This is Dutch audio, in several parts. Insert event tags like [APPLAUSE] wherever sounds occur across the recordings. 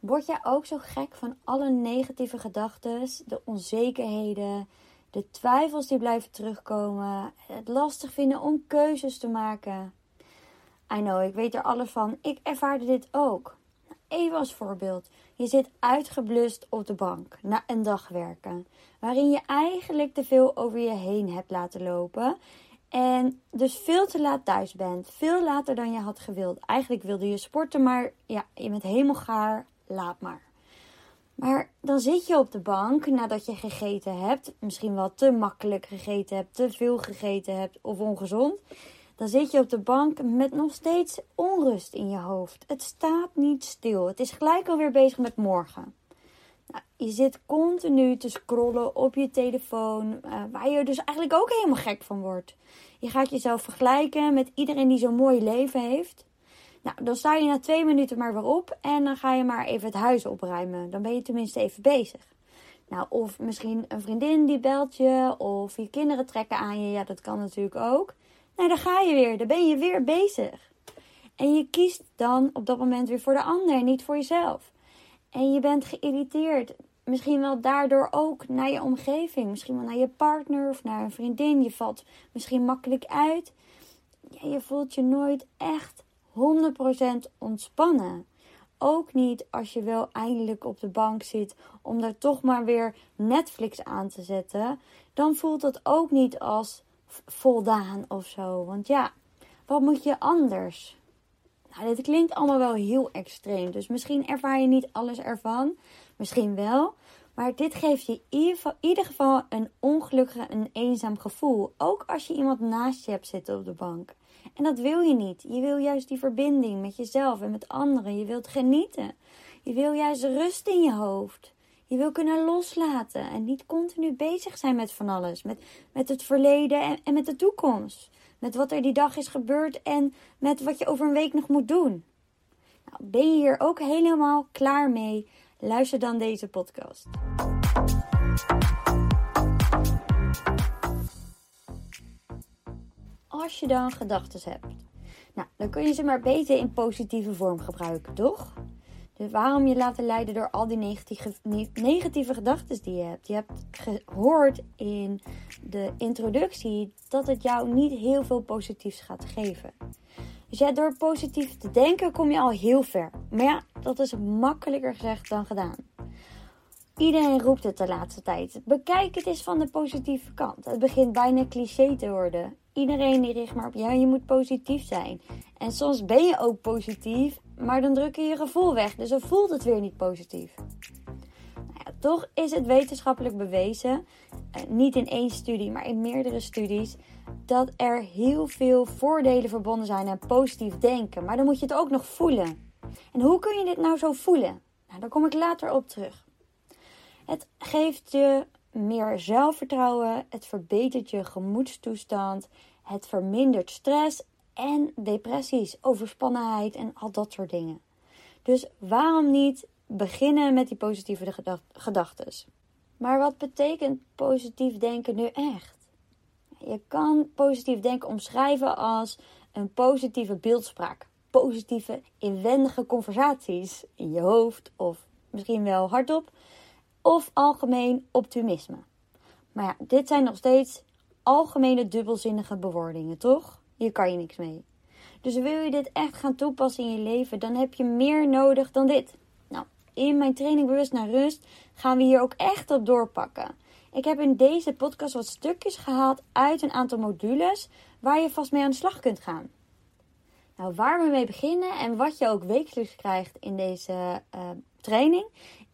Word jij ook zo gek van alle negatieve gedachten, de onzekerheden, de twijfels die blijven terugkomen, het lastig vinden om keuzes te maken? I know, ik weet er alles van. Ik ervaarde dit ook. Even als voorbeeld. Je zit uitgeblust op de bank na een dag werken, waarin je eigenlijk te veel over je heen hebt laten lopen en dus veel te laat thuis bent. Veel later dan je had gewild. Eigenlijk wilde je sporten, maar ja, je bent helemaal gaar. Laat maar. Maar dan zit je op de bank nadat je gegeten hebt. Misschien wel te makkelijk gegeten hebt, te veel gegeten hebt of ongezond. Dan zit je op de bank met nog steeds onrust in je hoofd. Het staat niet stil. Het is gelijk alweer bezig met morgen. Nou, je zit continu te scrollen op je telefoon, uh, waar je dus eigenlijk ook helemaal gek van wordt. Je gaat jezelf vergelijken met iedereen die zo'n mooi leven heeft. Nou, dan sta je na twee minuten maar weer op en dan ga je maar even het huis opruimen. Dan ben je tenminste even bezig. Nou, of misschien een vriendin die belt je, of je kinderen trekken aan je. Ja, dat kan natuurlijk ook. Nou, dan ga je weer. Dan ben je weer bezig. En je kiest dan op dat moment weer voor de ander, niet voor jezelf. En je bent geïrriteerd. Misschien wel daardoor ook naar je omgeving. Misschien wel naar je partner of naar een vriendin. Je valt misschien makkelijk uit. Ja, je voelt je nooit echt 100% ontspannen. Ook niet als je wel eindelijk op de bank zit om daar toch maar weer Netflix aan te zetten. Dan voelt dat ook niet als voldaan of zo. Want ja, wat moet je anders? Nou, dit klinkt allemaal wel heel extreem. Dus misschien ervaar je niet alles ervan. Misschien wel. Maar dit geeft je in ieder geval een ongelukkig en eenzaam gevoel. Ook als je iemand naast je hebt zitten op de bank. En dat wil je niet. Je wil juist die verbinding met jezelf en met anderen. Je wilt genieten. Je wil juist rust in je hoofd. Je wil kunnen loslaten en niet continu bezig zijn met van alles. Met, met het verleden en, en met de toekomst. Met wat er die dag is gebeurd en met wat je over een week nog moet doen. Nou, ben je hier ook helemaal klaar mee? Luister dan deze podcast. Als je dan gedachten hebt, nou, dan kun je ze maar beter in positieve vorm gebruiken, toch? Dus waarom je laten leiden door al die negatieve, negatieve gedachten die je hebt? Je hebt gehoord in de introductie dat het jou niet heel veel positiefs gaat geven. Dus ja, door positief te denken kom je al heel ver. Maar ja, dat is makkelijker gezegd dan gedaan. Iedereen roept het de laatste tijd. Bekijk het eens van de positieve kant. Het begint bijna cliché te worden. Iedereen die richt maar op ja, je moet positief zijn. En soms ben je ook positief, maar dan druk je je gevoel weg. Dus dan voelt het weer niet positief. Nou ja, toch is het wetenschappelijk bewezen, eh, niet in één studie, maar in meerdere studies, dat er heel veel voordelen verbonden zijn aan positief denken. Maar dan moet je het ook nog voelen. En hoe kun je dit nou zo voelen? Nou, daar kom ik later op terug. Het geeft je meer zelfvertrouwen, het verbetert je gemoedstoestand, het vermindert stress en depressies, overspannenheid en al dat soort dingen. Dus waarom niet beginnen met die positieve gedachten? Maar wat betekent positief denken nu echt? Je kan positief denken omschrijven als een positieve beeldspraak, positieve inwendige conversaties in je hoofd of misschien wel hardop, of algemeen optimisme. Maar ja, dit zijn nog steeds algemene dubbelzinnige bewoordingen, toch? Hier kan je niks mee. Dus wil je dit echt gaan toepassen in je leven, dan heb je meer nodig dan dit. Nou, in mijn training Bewust naar Rust gaan we hier ook echt op doorpakken. Ik heb in deze podcast wat stukjes gehaald uit een aantal modules waar je vast mee aan de slag kunt gaan. Nou, waar we mee beginnen en wat je ook wekelijks krijgt in deze uh, training,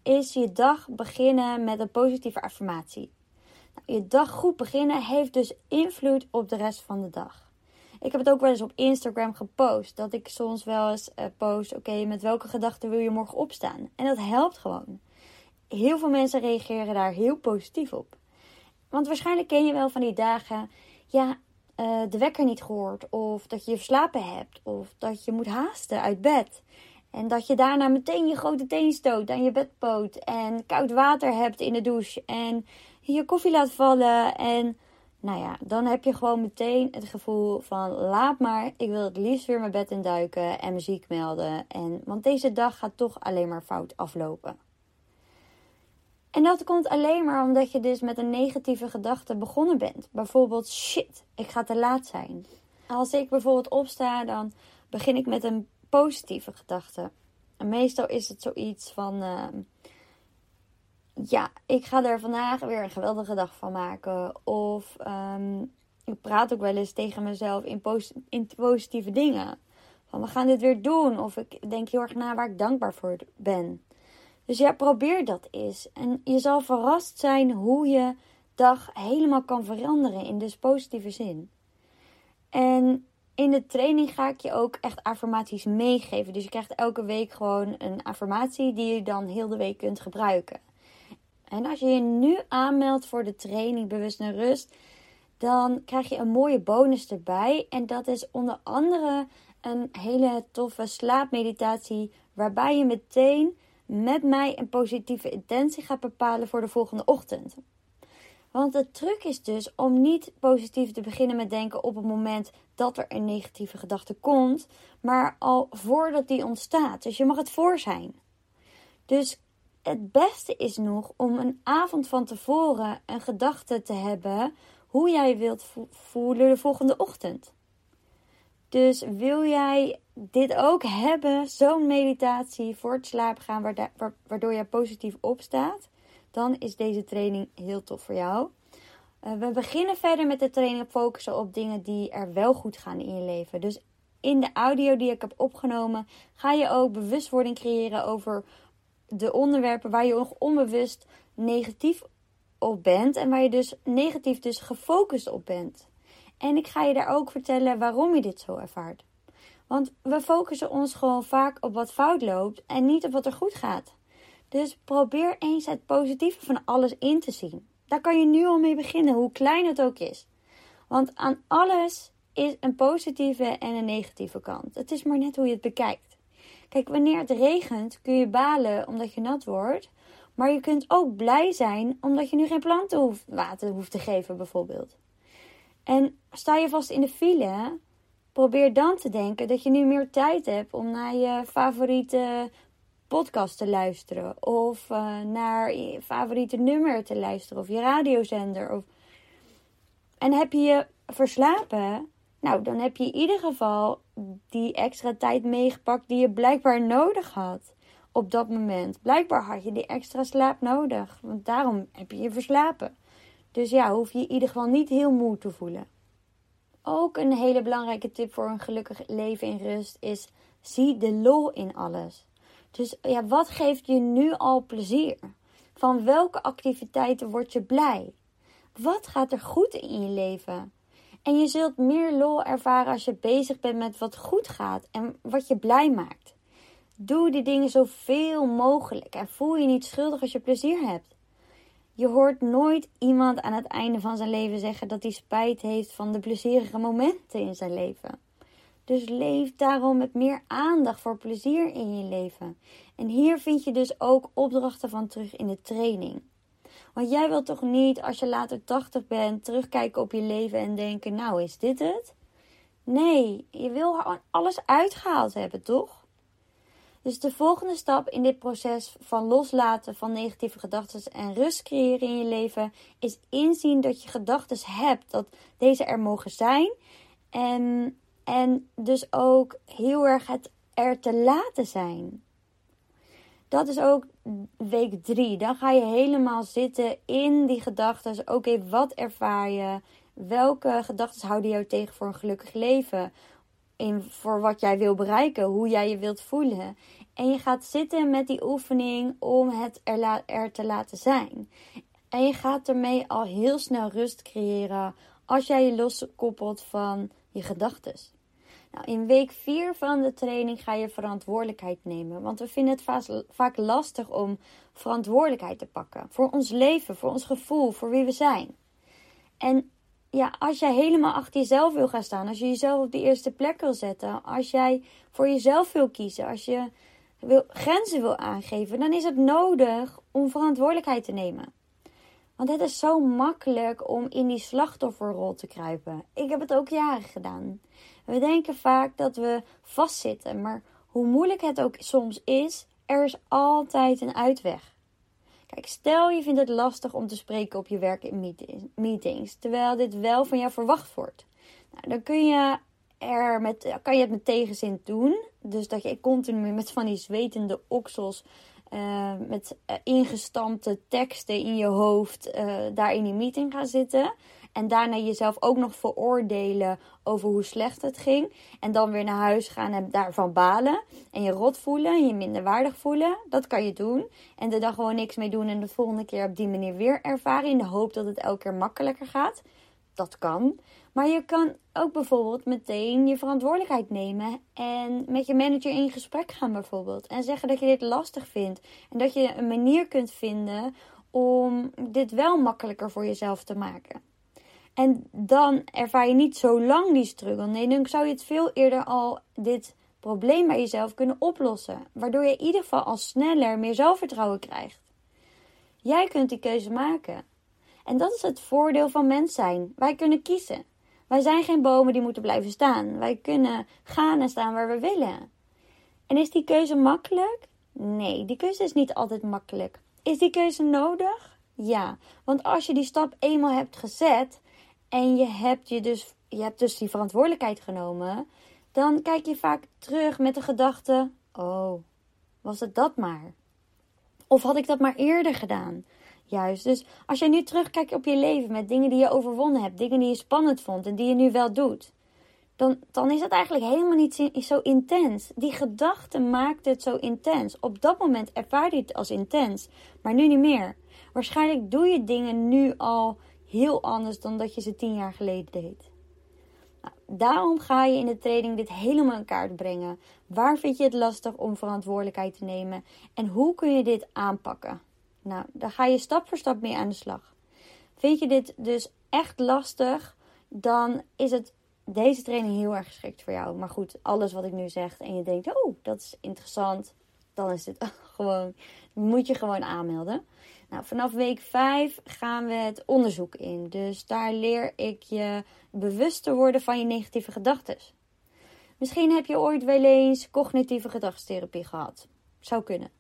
is je dag beginnen met een positieve affirmatie. Nou, je dag goed beginnen heeft dus invloed op de rest van de dag. Ik heb het ook wel eens op Instagram gepost. Dat ik soms wel eens uh, post: oké, met welke gedachten wil je morgen opstaan? En dat helpt gewoon. Heel veel mensen reageren daar heel positief op. Want waarschijnlijk ken je wel van die dagen. Ja, uh, de wekker niet gehoord. Of dat je verslapen hebt. Of dat je moet haasten uit bed. En dat je daarna meteen je grote teen stoot aan je bedpoot. En koud water hebt in de douche. En je koffie laat vallen. En Nou ja, dan heb je gewoon meteen het gevoel van laat maar, ik wil het liefst weer mijn bed in duiken en muziek melden. En, want deze dag gaat toch alleen maar fout aflopen. En dat komt alleen maar omdat je dus met een negatieve gedachte begonnen bent. Bijvoorbeeld, shit, ik ga te laat zijn. Als ik bijvoorbeeld opsta, dan begin ik met een positieve gedachte. En meestal is het zoiets van, ehm, ja, ik ga er vandaag weer een geweldige dag van maken. Of um, ik praat ook wel eens tegen mezelf in, in positieve dingen. Van, we gaan dit weer doen. Of ik denk heel erg na waar ik dankbaar voor ben. Dus ja, probeer dat eens. En je zal verrast zijn hoe je dag helemaal kan veranderen in dus positieve zin. En in de training ga ik je ook echt affirmaties meegeven. Dus je krijgt elke week gewoon een affirmatie die je dan heel de week kunt gebruiken. En als je je nu aanmeldt voor de training Bewust en Rust, dan krijg je een mooie bonus erbij. En dat is onder andere een hele toffe slaapmeditatie, waarbij je meteen met mij een positieve intentie gaat bepalen voor de volgende ochtend. Want de truc is dus om niet positief te beginnen met denken op het moment dat er een negatieve gedachte komt, maar al voordat die ontstaat. Dus je mag het voor zijn. Dus het beste is nog om een avond van tevoren een gedachte te hebben hoe jij wilt voelen de volgende ochtend. Dus wil jij dit ook hebben, zo'n meditatie voor het slapen gaan, waardoor je positief opstaat, dan is deze training heel tof voor jou. Eh, we beginnen verder met de training focussen op dingen die er wel goed gaan in je leven. Dus in de audio die ik heb opgenomen, ga je ook bewustwording creëren over de onderwerpen waar je nog onbewust negatief op bent en waar je dus negatief dus gefocust op bent. En ik ga je daar ook vertellen waarom je dit zo ervaart. Want we focussen ons gewoon vaak op wat fout loopt en niet op wat er goed gaat. Dus probeer eens het positieve van alles in te zien. Daar kan je nu al mee beginnen, hoe klein het ook is. Want aan alles is een positieve en een negatieve kant. Het is maar net hoe je het bekijkt. Kijk, wanneer het regent kun je balen omdat je nat wordt. Maar je kunt ook blij zijn omdat je nu geen planten hoeft, water hoeft te geven, bijvoorbeeld. En sta je vast in de file, probeer dan te denken dat je nu meer tijd hebt om naar je favoriete podcast te luisteren. Of uh, naar je favoriete nummer te luisteren. Of je radiozender. Of... En heb je je verslapen? Nou, dan heb je in ieder geval die extra tijd meegepakt die je blijkbaar nodig had. Op dat moment. Blijkbaar had je die extra slaap nodig. Want daarom heb je je verslapen. Dus ja, hoef je in ieder geval niet heel moe te voelen. Ook een hele belangrijke tip voor een gelukkig leven in rust is: zie de lol in alles. Dus ja, wat geeft je nu al plezier? Van welke activiteiten word je blij? Wat gaat er goed in je leven? En je zult meer lol ervaren als je bezig bent met wat goed gaat en wat je blij maakt. Doe die dingen zoveel mogelijk en voel je niet schuldig als je plezier hebt. Je hoort nooit iemand aan het einde van zijn leven zeggen dat hij spijt heeft van de plezierige momenten in zijn leven. Dus leef daarom met meer aandacht voor plezier in je leven. En hier vind je dus ook opdrachten van terug in de training. Want jij wilt toch niet, als je later 80 bent, terugkijken op je leven en denken: Nou, is dit het? Nee, je wil alles uitgehaald hebben, toch? Dus de volgende stap in dit proces van loslaten van negatieve gedachten en rust creëren in je leven is inzien dat je gedachten hebt, dat deze er mogen zijn. En en dus ook heel erg het er te laten zijn. Dat is ook week drie. Dan ga je helemaal zitten in die gedachten. Oké, wat ervaar je? Welke gedachten houden jou tegen voor een gelukkig leven? In, voor wat jij wil bereiken, hoe jij je wilt voelen. En je gaat zitten met die oefening om het er, er te laten zijn. En je gaat ermee al heel snel rust creëren als jij je loskoppelt van je gedachten. Nou, in week 4 van de training ga je verantwoordelijkheid nemen. Want we vinden het vaak lastig om verantwoordelijkheid te pakken. Voor ons leven, voor ons gevoel, voor wie we zijn. En ja, als jij helemaal achter jezelf wil gaan staan, als je jezelf op de eerste plek wil zetten, als jij voor jezelf wil kiezen, als je grenzen wil aangeven, dan is het nodig om verantwoordelijkheid te nemen. Want het is zo makkelijk om in die slachtofferrol te kruipen. Ik heb het ook jaren gedaan. We denken vaak dat we vastzitten, maar hoe moeilijk het ook soms is, er is altijd een uitweg. Kijk, stel je vindt het lastig om te spreken op je werk in meetings, terwijl dit wel van jou verwacht wordt. Nou, dan kun je er met, kan je het met tegenzin doen. Dus dat je continu met van die zwetende oksels uh, met uh, ingestampte teksten in je hoofd uh, daar in die meeting gaan zitten. En daarna jezelf ook nog veroordelen over hoe slecht het ging. En dan weer naar huis gaan en daarvan balen. En je rot voelen en je minder waardig voelen. Dat kan je doen. En er dan gewoon niks mee doen en de volgende keer op die manier weer ervaren. In de hoop dat het elke keer makkelijker gaat. Dat kan. Maar je kan ook bijvoorbeeld meteen je verantwoordelijkheid nemen en met je manager in gesprek gaan bijvoorbeeld. En zeggen dat je dit lastig vindt. En dat je een manier kunt vinden om dit wel makkelijker voor jezelf te maken. En dan ervaar je niet zo lang die struggle. Nee, dan zou je het veel eerder al dit probleem bij jezelf kunnen oplossen. Waardoor je in ieder geval al sneller meer zelfvertrouwen krijgt. Jij kunt die keuze maken. En dat is het voordeel van mens zijn. Wij kunnen kiezen. Wij zijn geen bomen die moeten blijven staan. Wij kunnen gaan en staan waar we willen. En is die keuze makkelijk? Nee, die keuze is niet altijd makkelijk. Is die keuze nodig? Ja, want als je die stap eenmaal hebt gezet en je hebt, je dus, je hebt dus die verantwoordelijkheid genomen, dan kijk je vaak terug met de gedachte: Oh, was het dat maar? Of had ik dat maar eerder gedaan? Juist. Dus als je nu terugkijkt op je leven met dingen die je overwonnen hebt, dingen die je spannend vond en die je nu wel doet, dan, dan is het eigenlijk helemaal niet zo intens. Die gedachte maakt het zo intens. Op dat moment ervaar je het als intens, maar nu niet meer. Waarschijnlijk doe je dingen nu al heel anders dan dat je ze tien jaar geleden deed. Nou, daarom ga je in de training dit helemaal in kaart brengen. Waar vind je het lastig om verantwoordelijkheid te nemen en hoe kun je dit aanpakken? Nou, daar ga je stap voor stap mee aan de slag. Vind je dit dus echt lastig, dan is het deze training heel erg geschikt voor jou. Maar goed, alles wat ik nu zeg en je denkt, oh, dat is interessant, dan is dit [LAUGHS] gewoon, moet je gewoon aanmelden. Nou, vanaf week 5 gaan we het onderzoek in. Dus daar leer ik je bewust te worden van je negatieve gedachten. Misschien heb je ooit wel eens cognitieve gedragstherapie gehad. Zou kunnen.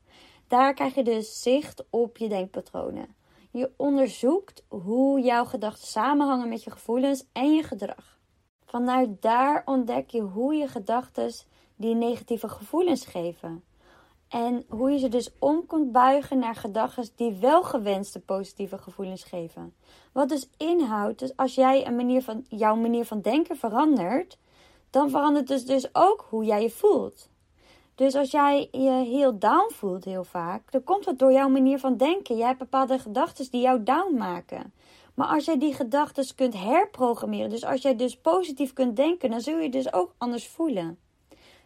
Daar krijg je dus zicht op je denkpatronen. Je onderzoekt hoe jouw gedachten samenhangen met je gevoelens en je gedrag. Vanuit daar ontdek je hoe je gedachten die negatieve gevoelens geven. En hoe je ze dus om kunt buigen naar gedachten die wel gewenste positieve gevoelens geven. Wat dus inhoudt, dus als jij een manier van, jouw manier van denken verandert, dan verandert dus, dus ook hoe jij je voelt. Dus als jij je heel down voelt heel vaak, dan komt dat door jouw manier van denken. Jij hebt bepaalde gedachten die jou down maken. Maar als jij die gedachten kunt herprogrammeren, dus als jij dus positief kunt denken, dan zul je dus ook anders voelen.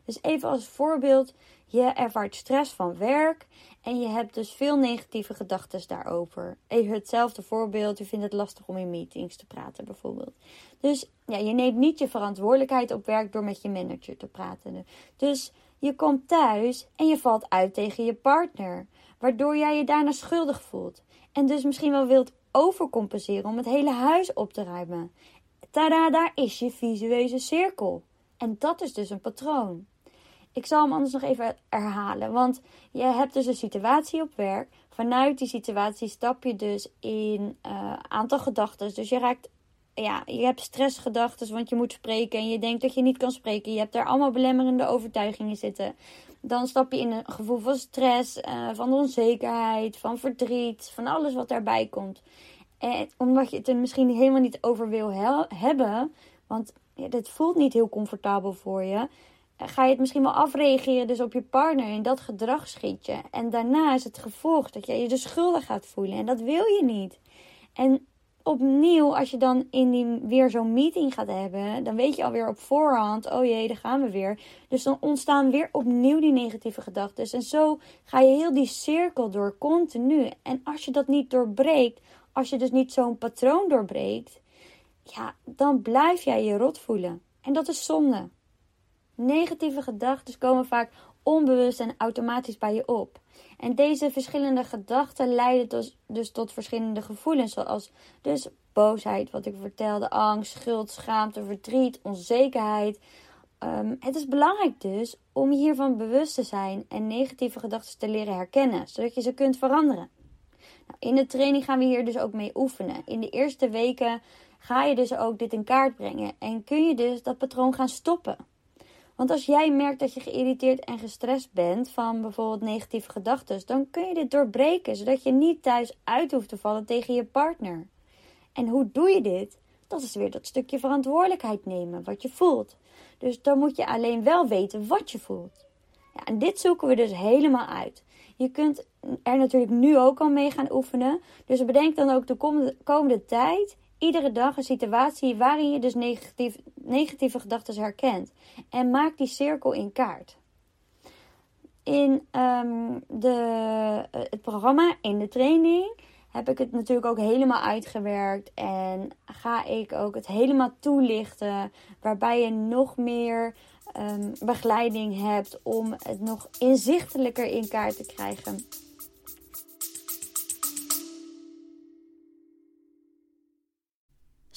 Dus even als voorbeeld, je ervaart stress van werk en je hebt dus veel negatieve gedachten daarover. Even hetzelfde voorbeeld, je vindt het lastig om in meetings te praten bijvoorbeeld. Dus ja, je neemt niet je verantwoordelijkheid op werk door met je manager te praten. Dus je komt thuis en je valt uit tegen je partner, waardoor jij je daarna schuldig voelt. En dus misschien wel wilt overcompenseren om het hele huis op te ruimen. Tada, daar is je visueuze cirkel. En dat is dus een patroon. Ik zal hem anders nog even herhalen. Want je hebt dus een situatie op werk. Vanuit die situatie stap je dus in uh, aantal gedachten. Dus je raakt ja, je hebt stressgedachten, want je moet spreken en je denkt dat je niet kan spreken. Je hebt daar allemaal belemmerende overtuigingen zitten. Dan stap je in een gevoel van stress, uh, van onzekerheid, van verdriet, van alles wat daarbij komt. En omdat je het er misschien helemaal niet over wil hebben, want dit voelt niet heel comfortabel voor je, eh, ga je het misschien wel afreageren dus op je partner en dat gedrag schiet je. En daarna is het gevolg dat je je de schuldig gaat voelen en dat wil je niet. En opnieuw, als je dan in die, weer zo'n meeting gaat hebben, dan weet je alweer op voorhand, oh jee, daar gaan we weer. Dus dan ontstaan weer opnieuw die negatieve gedachten. En zo ga je heel die cirkel door, continu. En als je dat niet doorbreekt, als je dus niet zo'n patroon doorbreekt, ja, dan blijf jij je rot voelen. En dat is zonde. Negatieve gedachten komen vaak onbewust en automatisch bij je op. En deze verschillende gedachten leiden dus, tot verschillende gevoelens, zoals dus boosheid, wat ik vertelde, angst, schuld, schaamte, verdriet, onzekerheid. Ehm, het is belangrijk dus om hiervan bewust te zijn en negatieve gedachten te leren herkennen, zodat je ze kunt veranderen. Nou, in de training gaan we hier dus ook mee oefenen. In de eerste weken ga je dus ook dit in kaart brengen en kun je dus dat patroon gaan stoppen. Want als jij merkt dat je geïrriteerd en gestrest bent van bijvoorbeeld negatieve gedachten, dan kun je dit doorbreken, zodat je niet thuis uit hoeft te vallen tegen je partner. En hoe doe je dit? Dat is weer dat stukje verantwoordelijkheid nemen, wat je voelt. Dus dan moet je alleen wel weten wat je voelt. Ja, en dit zoeken we dus helemaal uit. Je kunt er natuurlijk nu ook al mee gaan oefenen. Dus bedenk dan ook de komende, komende tijd iedere dag een situatie waarin je dus negatief, negatieve gedachten herkent. En maak die cirkel in kaart. In um, de, eh, het programma, in de training, heb ik het natuurlijk ook helemaal uitgewerkt. En ga ik ook het helemaal toelichten. Waarbij je nog meer um, begeleiding hebt om het nog inzichtelijker in kaart te krijgen.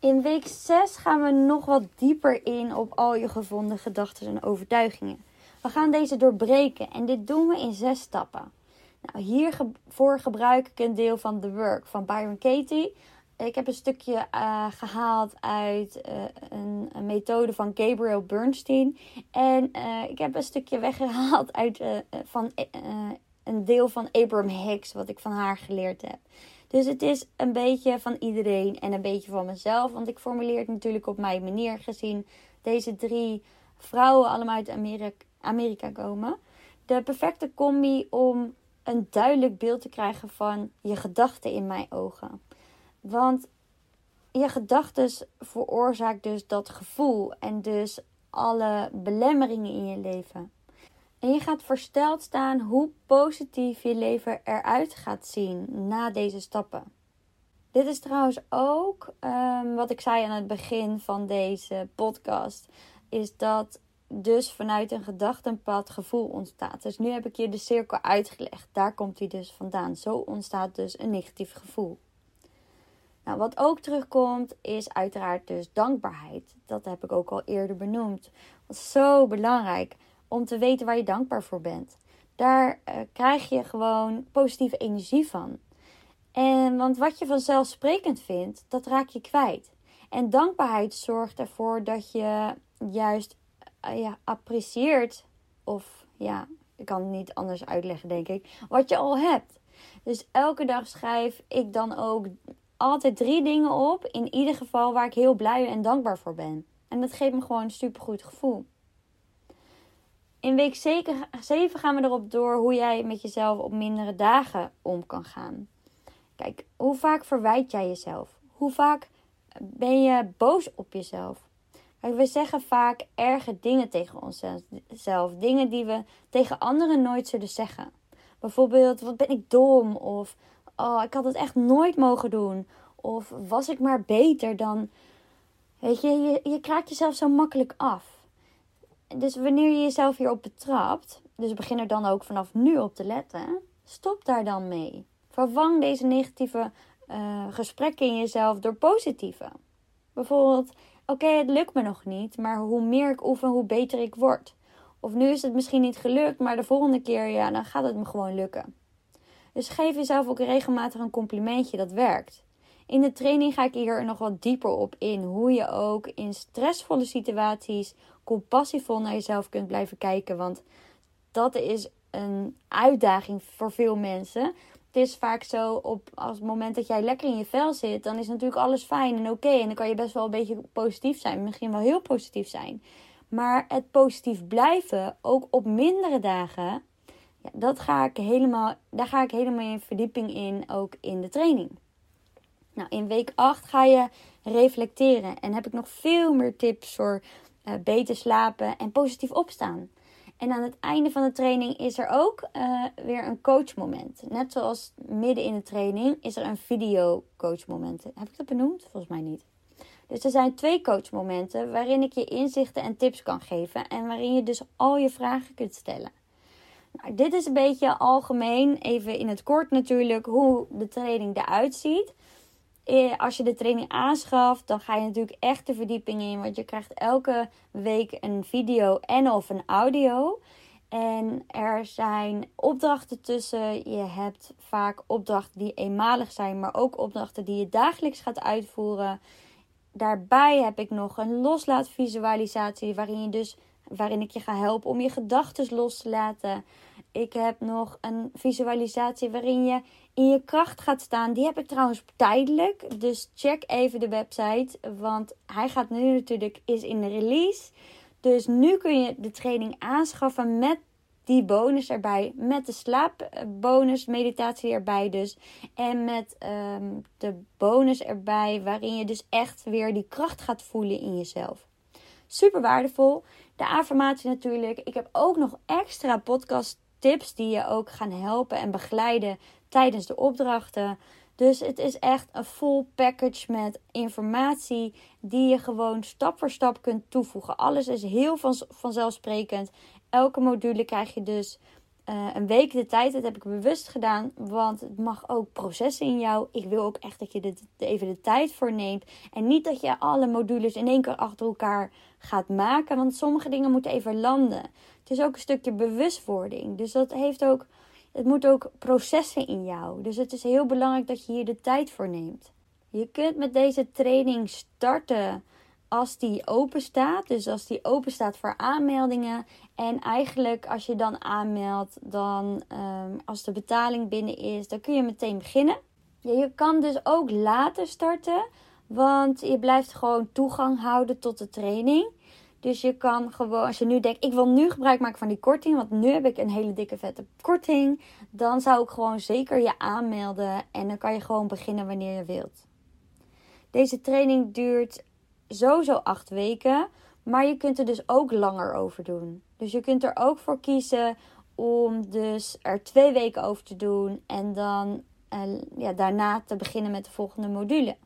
In week 6 gaan we nog wat dieper in op al je gevonden gedachten en overtuigingen. We gaan deze doorbreken en dit doen we in zes stappen. Nou, hiervoor gebruik ik een deel van The Work van Byron Katie. Ik heb een stukje uh, gehaald uit uh, een, een, methode van Gabriel Bernstein. En uh, ik heb een stukje weggehaald uit van een deel van Abraham Hicks, wat ik van haar geleerd heb. Dus het is een beetje van iedereen en een beetje van mezelf. Want ik formuleer het natuurlijk op mijn manier, gezien deze drie vrouwen allemaal uit Amerika, komen. De perfecte combi om een duidelijk beeld te krijgen van je gedachten in mijn ogen. Want je gedachten veroorzaakt dus dat gevoel en dus alle belemmeringen in je leven. En je gaat versteld staan hoe positief je leven eruit gaat zien na deze stappen. Dit is trouwens ook um, wat ik zei aan het begin van deze podcast. Is dat dus vanuit een gedachtenpad gevoel ontstaat. Dus nu heb ik je de cirkel uitgelegd. Daar komt hij dus vandaan. Zo ontstaat dus een negatief gevoel. Nou, wat ook terugkomt is uiteraard dus dankbaarheid. Dat heb ik ook al eerder benoemd. Dat is zo belangrijk om te weten waar je dankbaar voor bent. Daar uh, krijg je gewoon positieve energie van. En want wat je vanzelfsprekend vindt, dat raak je kwijt. En dankbaarheid zorgt ervoor dat je juist uh, ja, apprecieert, of ja, ik kan het niet anders uitleggen, denk ik, wat je al hebt. Dus elke dag schrijf ik dan ook altijd drie dingen op, in ieder geval waar ik heel blij en dankbaar voor ben. En dat geeft me gewoon een supergoed gevoel. In week 7 gaan we erop door hoe jij met jezelf op mindere dagen om kan gaan. Kijk, hoe vaak verwijt jij jezelf? Hoe vaak ben je boos op jezelf? Kijk, we zeggen vaak erge dingen tegen onszelf. Dingen die we tegen anderen nooit zullen zeggen. Bijvoorbeeld, wat ben ik dom? Of, oh, ik had het echt nooit mogen doen. Of, was ik maar beter dan... Weet je, je, je kraakt jezelf zo makkelijk af dus wanneer je jezelf hierop betrapt, dus begin er dan ook vanaf nu op te letten, stop daar dan mee. Vervang deze negatieve uh, gesprekken in jezelf door positieve. Bijvoorbeeld, oké, het lukt me nog niet, maar hoe meer ik oefen, hoe beter ik word. Of nu is het misschien niet gelukt, maar de volgende keer, ja, dan gaat het me gewoon lukken. Dus geef jezelf ook regelmatig een complimentje, dat werkt. In de training ga ik hier nog wat dieper op in. Hoe je ook in stressvolle situaties compassievol naar jezelf kunt blijven kijken. Want dat is een uitdaging voor veel mensen. Het is vaak zo op als het moment dat jij lekker in je vel zit, dan is natuurlijk alles fijn en oké. en dan kan je best wel een beetje positief zijn, misschien wel heel positief zijn. Maar het positief blijven, ook op mindere dagen, ja, dat ga ik helemaal, daar ga ik helemaal in verdieping in, ook in de training. Nou, in week 8 ga je reflecteren en heb ik nog veel meer tips voor beter slapen en positief opstaan. En aan het einde van de training is er ook uh, weer een coachmoment. Net zoals midden in de training is er een video coachmoment. Heb ik dat benoemd? Volgens mij niet. Dus er zijn twee coachmomenten waarin ik je inzichten en tips kan geven en waarin je dus al je vragen kunt stellen. Nou, dit is een beetje algemeen, even in het kort natuurlijk, hoe de training eruit ziet. Eh, als je de training aanschaft, dan ga je natuurlijk echt de verdieping in. Want je krijgt elke week een video en of een audio. En er zijn opdrachten tussen. Je hebt vaak opdrachten die eenmalig zijn, maar ook opdrachten die je dagelijks gaat uitvoeren. Daarbij heb ik nog een loslaatvisualisatie waarin je dus waarin ik je ga helpen om je gedachten los te laten. Ik heb nog een visualisatie waarin je in je kracht gaat staan. Die heb ik trouwens tijdelijk. Dus check even de website. Want hij gaat nu natuurlijk is in de release. Dus nu kun je de training aanschaffen met die bonus erbij. Met de slaapbonus meditatie erbij dus. En met ehm, de bonus erbij waarin je dus echt weer die kracht gaat voelen in jezelf. Super waardevol. De affirmatie natuurlijk. Ik heb ook nog extra podcast tips die je ook gaan helpen en begeleiden tijdens de opdrachten. Dus het is echt een full package met informatie die je gewoon stap voor stap kunt toevoegen. Alles is heel van, vanzelfsprekend. Elke module krijg je dus uh, een week de tijd. Dat heb ik bewust gedaan, want het mag ook processen in jou. Ik wil ook echt dat je er even de tijd voor neemt. En niet dat je alle modules in één keer achter elkaar gaat maken, want sommige dingen moeten even landen. Het is ook een stukje bewustwording. Dus dat heeft ook, het moet ook processen in jou. Dus het is heel belangrijk dat je hier de tijd voor neemt. Je kunt met deze training starten als die open staat. Dus als die open staat voor aanmeldingen. En eigenlijk als je dan aanmeldt, dan um, als de betaling binnen is, dan kun je meteen beginnen. Je kan dus ook later starten, want je blijft gewoon toegang houden tot de training. Dus je kan gewoon, als je nu denkt, ik wil nu gebruik maken van die korting, want nu heb ik een hele dikke vette korting, dan zou ik gewoon zeker je aanmelden en dan kan je gewoon beginnen wanneer je wilt. Deze training duurt sowieso acht weken. Maar je kunt er dus ook langer over doen. Dus je kunt er ook voor kiezen om dus er twee weken over te doen. En dan uh, ja, daarna te beginnen met de volgende module.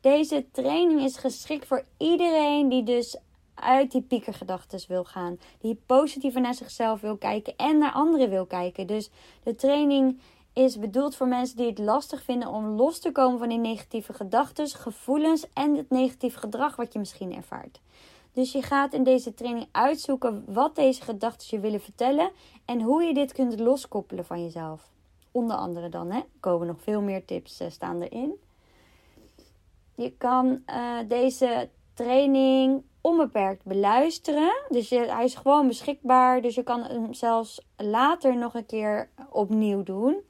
Deze training is geschikt voor iedereen die dus uit die piekergedachten wil gaan. Die positiever naar zichzelf wil kijken en naar anderen wil kijken. Dus de training is bedoeld voor mensen die het lastig vinden om los te komen van die negatieve gedachten, gevoelens en het negatieve gedrag wat je misschien ervaart. Dus je gaat in deze training uitzoeken wat deze gedachten je willen vertellen en hoe je dit kunt loskoppelen van jezelf. Onder andere dan, hè, komen nog veel meer tips uh, staan erin. Je kan uh, deze training onbeperkt beluisteren. Dus hij is gewoon beschikbaar. Dus je kan hem zelfs later nog een keer opnieuw doen.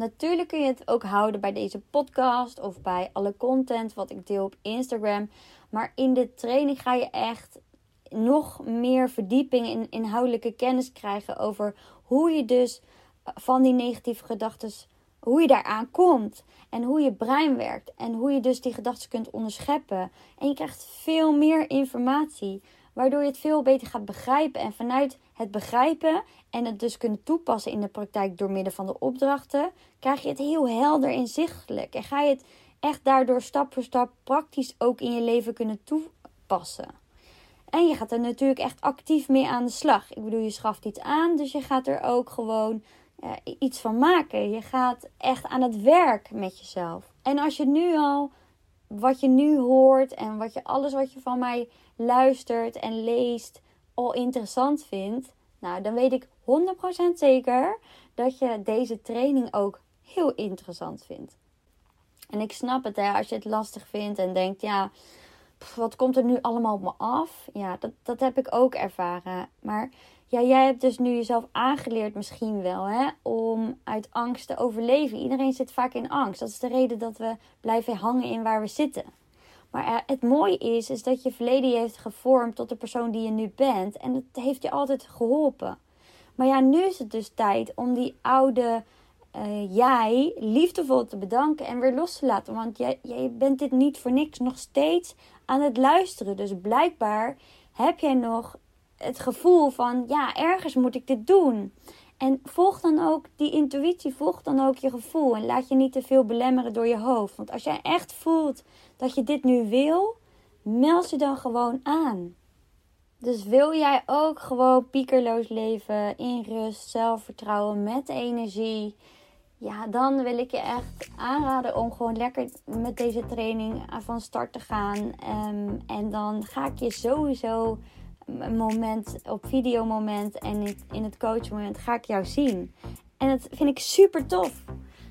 Natuurlijk kun je het ook houden bij deze podcast of bij alle content wat ik deel op Instagram. Maar in de training ga je echt nog meer verdieping in inhoudelijke kennis krijgen over hoe je dus van die negatieve gedachten, hoe je daaraan komt en hoe je brein werkt en hoe je dus die gedachten kunt onderscheppen. En je krijgt veel meer informatie, waardoor je het veel beter gaat begrijpen en vanuit het begrijpen en het dus kunnen toepassen in de praktijk door middel van de opdrachten, krijg je het heel helder inzichtelijk. En ga je het echt daardoor stap voor stap praktisch ook in je leven kunnen toepassen. En je gaat er natuurlijk echt actief mee aan de slag. Ik bedoel, je schaft iets aan, dus je gaat er ook gewoon ja, iets van maken. Je gaat echt aan het werk met jezelf. En als je nu al wat je nu hoort en wat je alles wat je van mij luistert en leest al interessant vindt, nou dan weet ik 100% zeker dat je deze training ook heel interessant vindt. En ik snap het, hè, als je het lastig vindt en denkt, ja, wat komt er nu allemaal op me af? Ja, dat, dat heb ik ook ervaren. Maar ja, jij hebt dus nu jezelf aangeleerd misschien wel, hè, om uit angst te overleven. Iedereen zit vaak in angst. Dat is de reden dat we blijven hangen in waar we zitten. Maar het mooie is, is dat je verleden je heeft gevormd tot de persoon die je nu bent. En dat heeft je altijd geholpen. Maar ja, nu is het dus tijd om die oude uh, jij liefdevol te bedanken en weer los te laten. Want jij, jij bent dit niet voor niks nog steeds aan het luisteren. Dus blijkbaar heb jij nog het gevoel van, ja, ergens moet ik dit doen. En volg dan ook die intuïtie, volg dan ook je gevoel. En laat je niet te veel belemmeren door je hoofd. Want als jij echt voelt dat je dit nu wil, meld je dan gewoon aan. Dus wil jij ook gewoon piekerloos leven, in rust, zelfvertrouwen, met energie? Ja, dan wil ik je echt aanraden om gewoon lekker met deze training van start te gaan. Um, en dan ga ik je sowieso moment op videomoment en in het coachmoment ga ik jou zien. En dat vind ik super tof.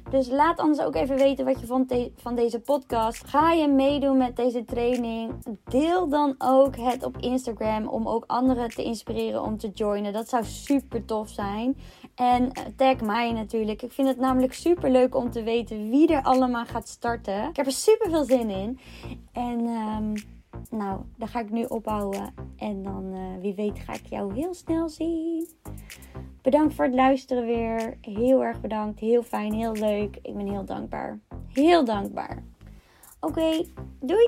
Dus laat ons ook even weten wat je vond van deze podcast. Ga je meedoen met deze training? Deel dan ook het op Instagram om ook anderen te inspireren om te joinen. Dat zou super tof zijn. En eh, tag mij natuurlijk. Ik vind het namelijk super leuk om te weten wie er allemaal gaat starten. Ik heb er super veel zin in. En um, nou, dan ga ik nu ophouden. En dan, uh, wie weet, ga ik jou heel snel zien. Bedankt voor het luisteren weer. Heel erg bedankt. Heel fijn, heel leuk. Ik ben heel dankbaar. Heel dankbaar. Oké, doei!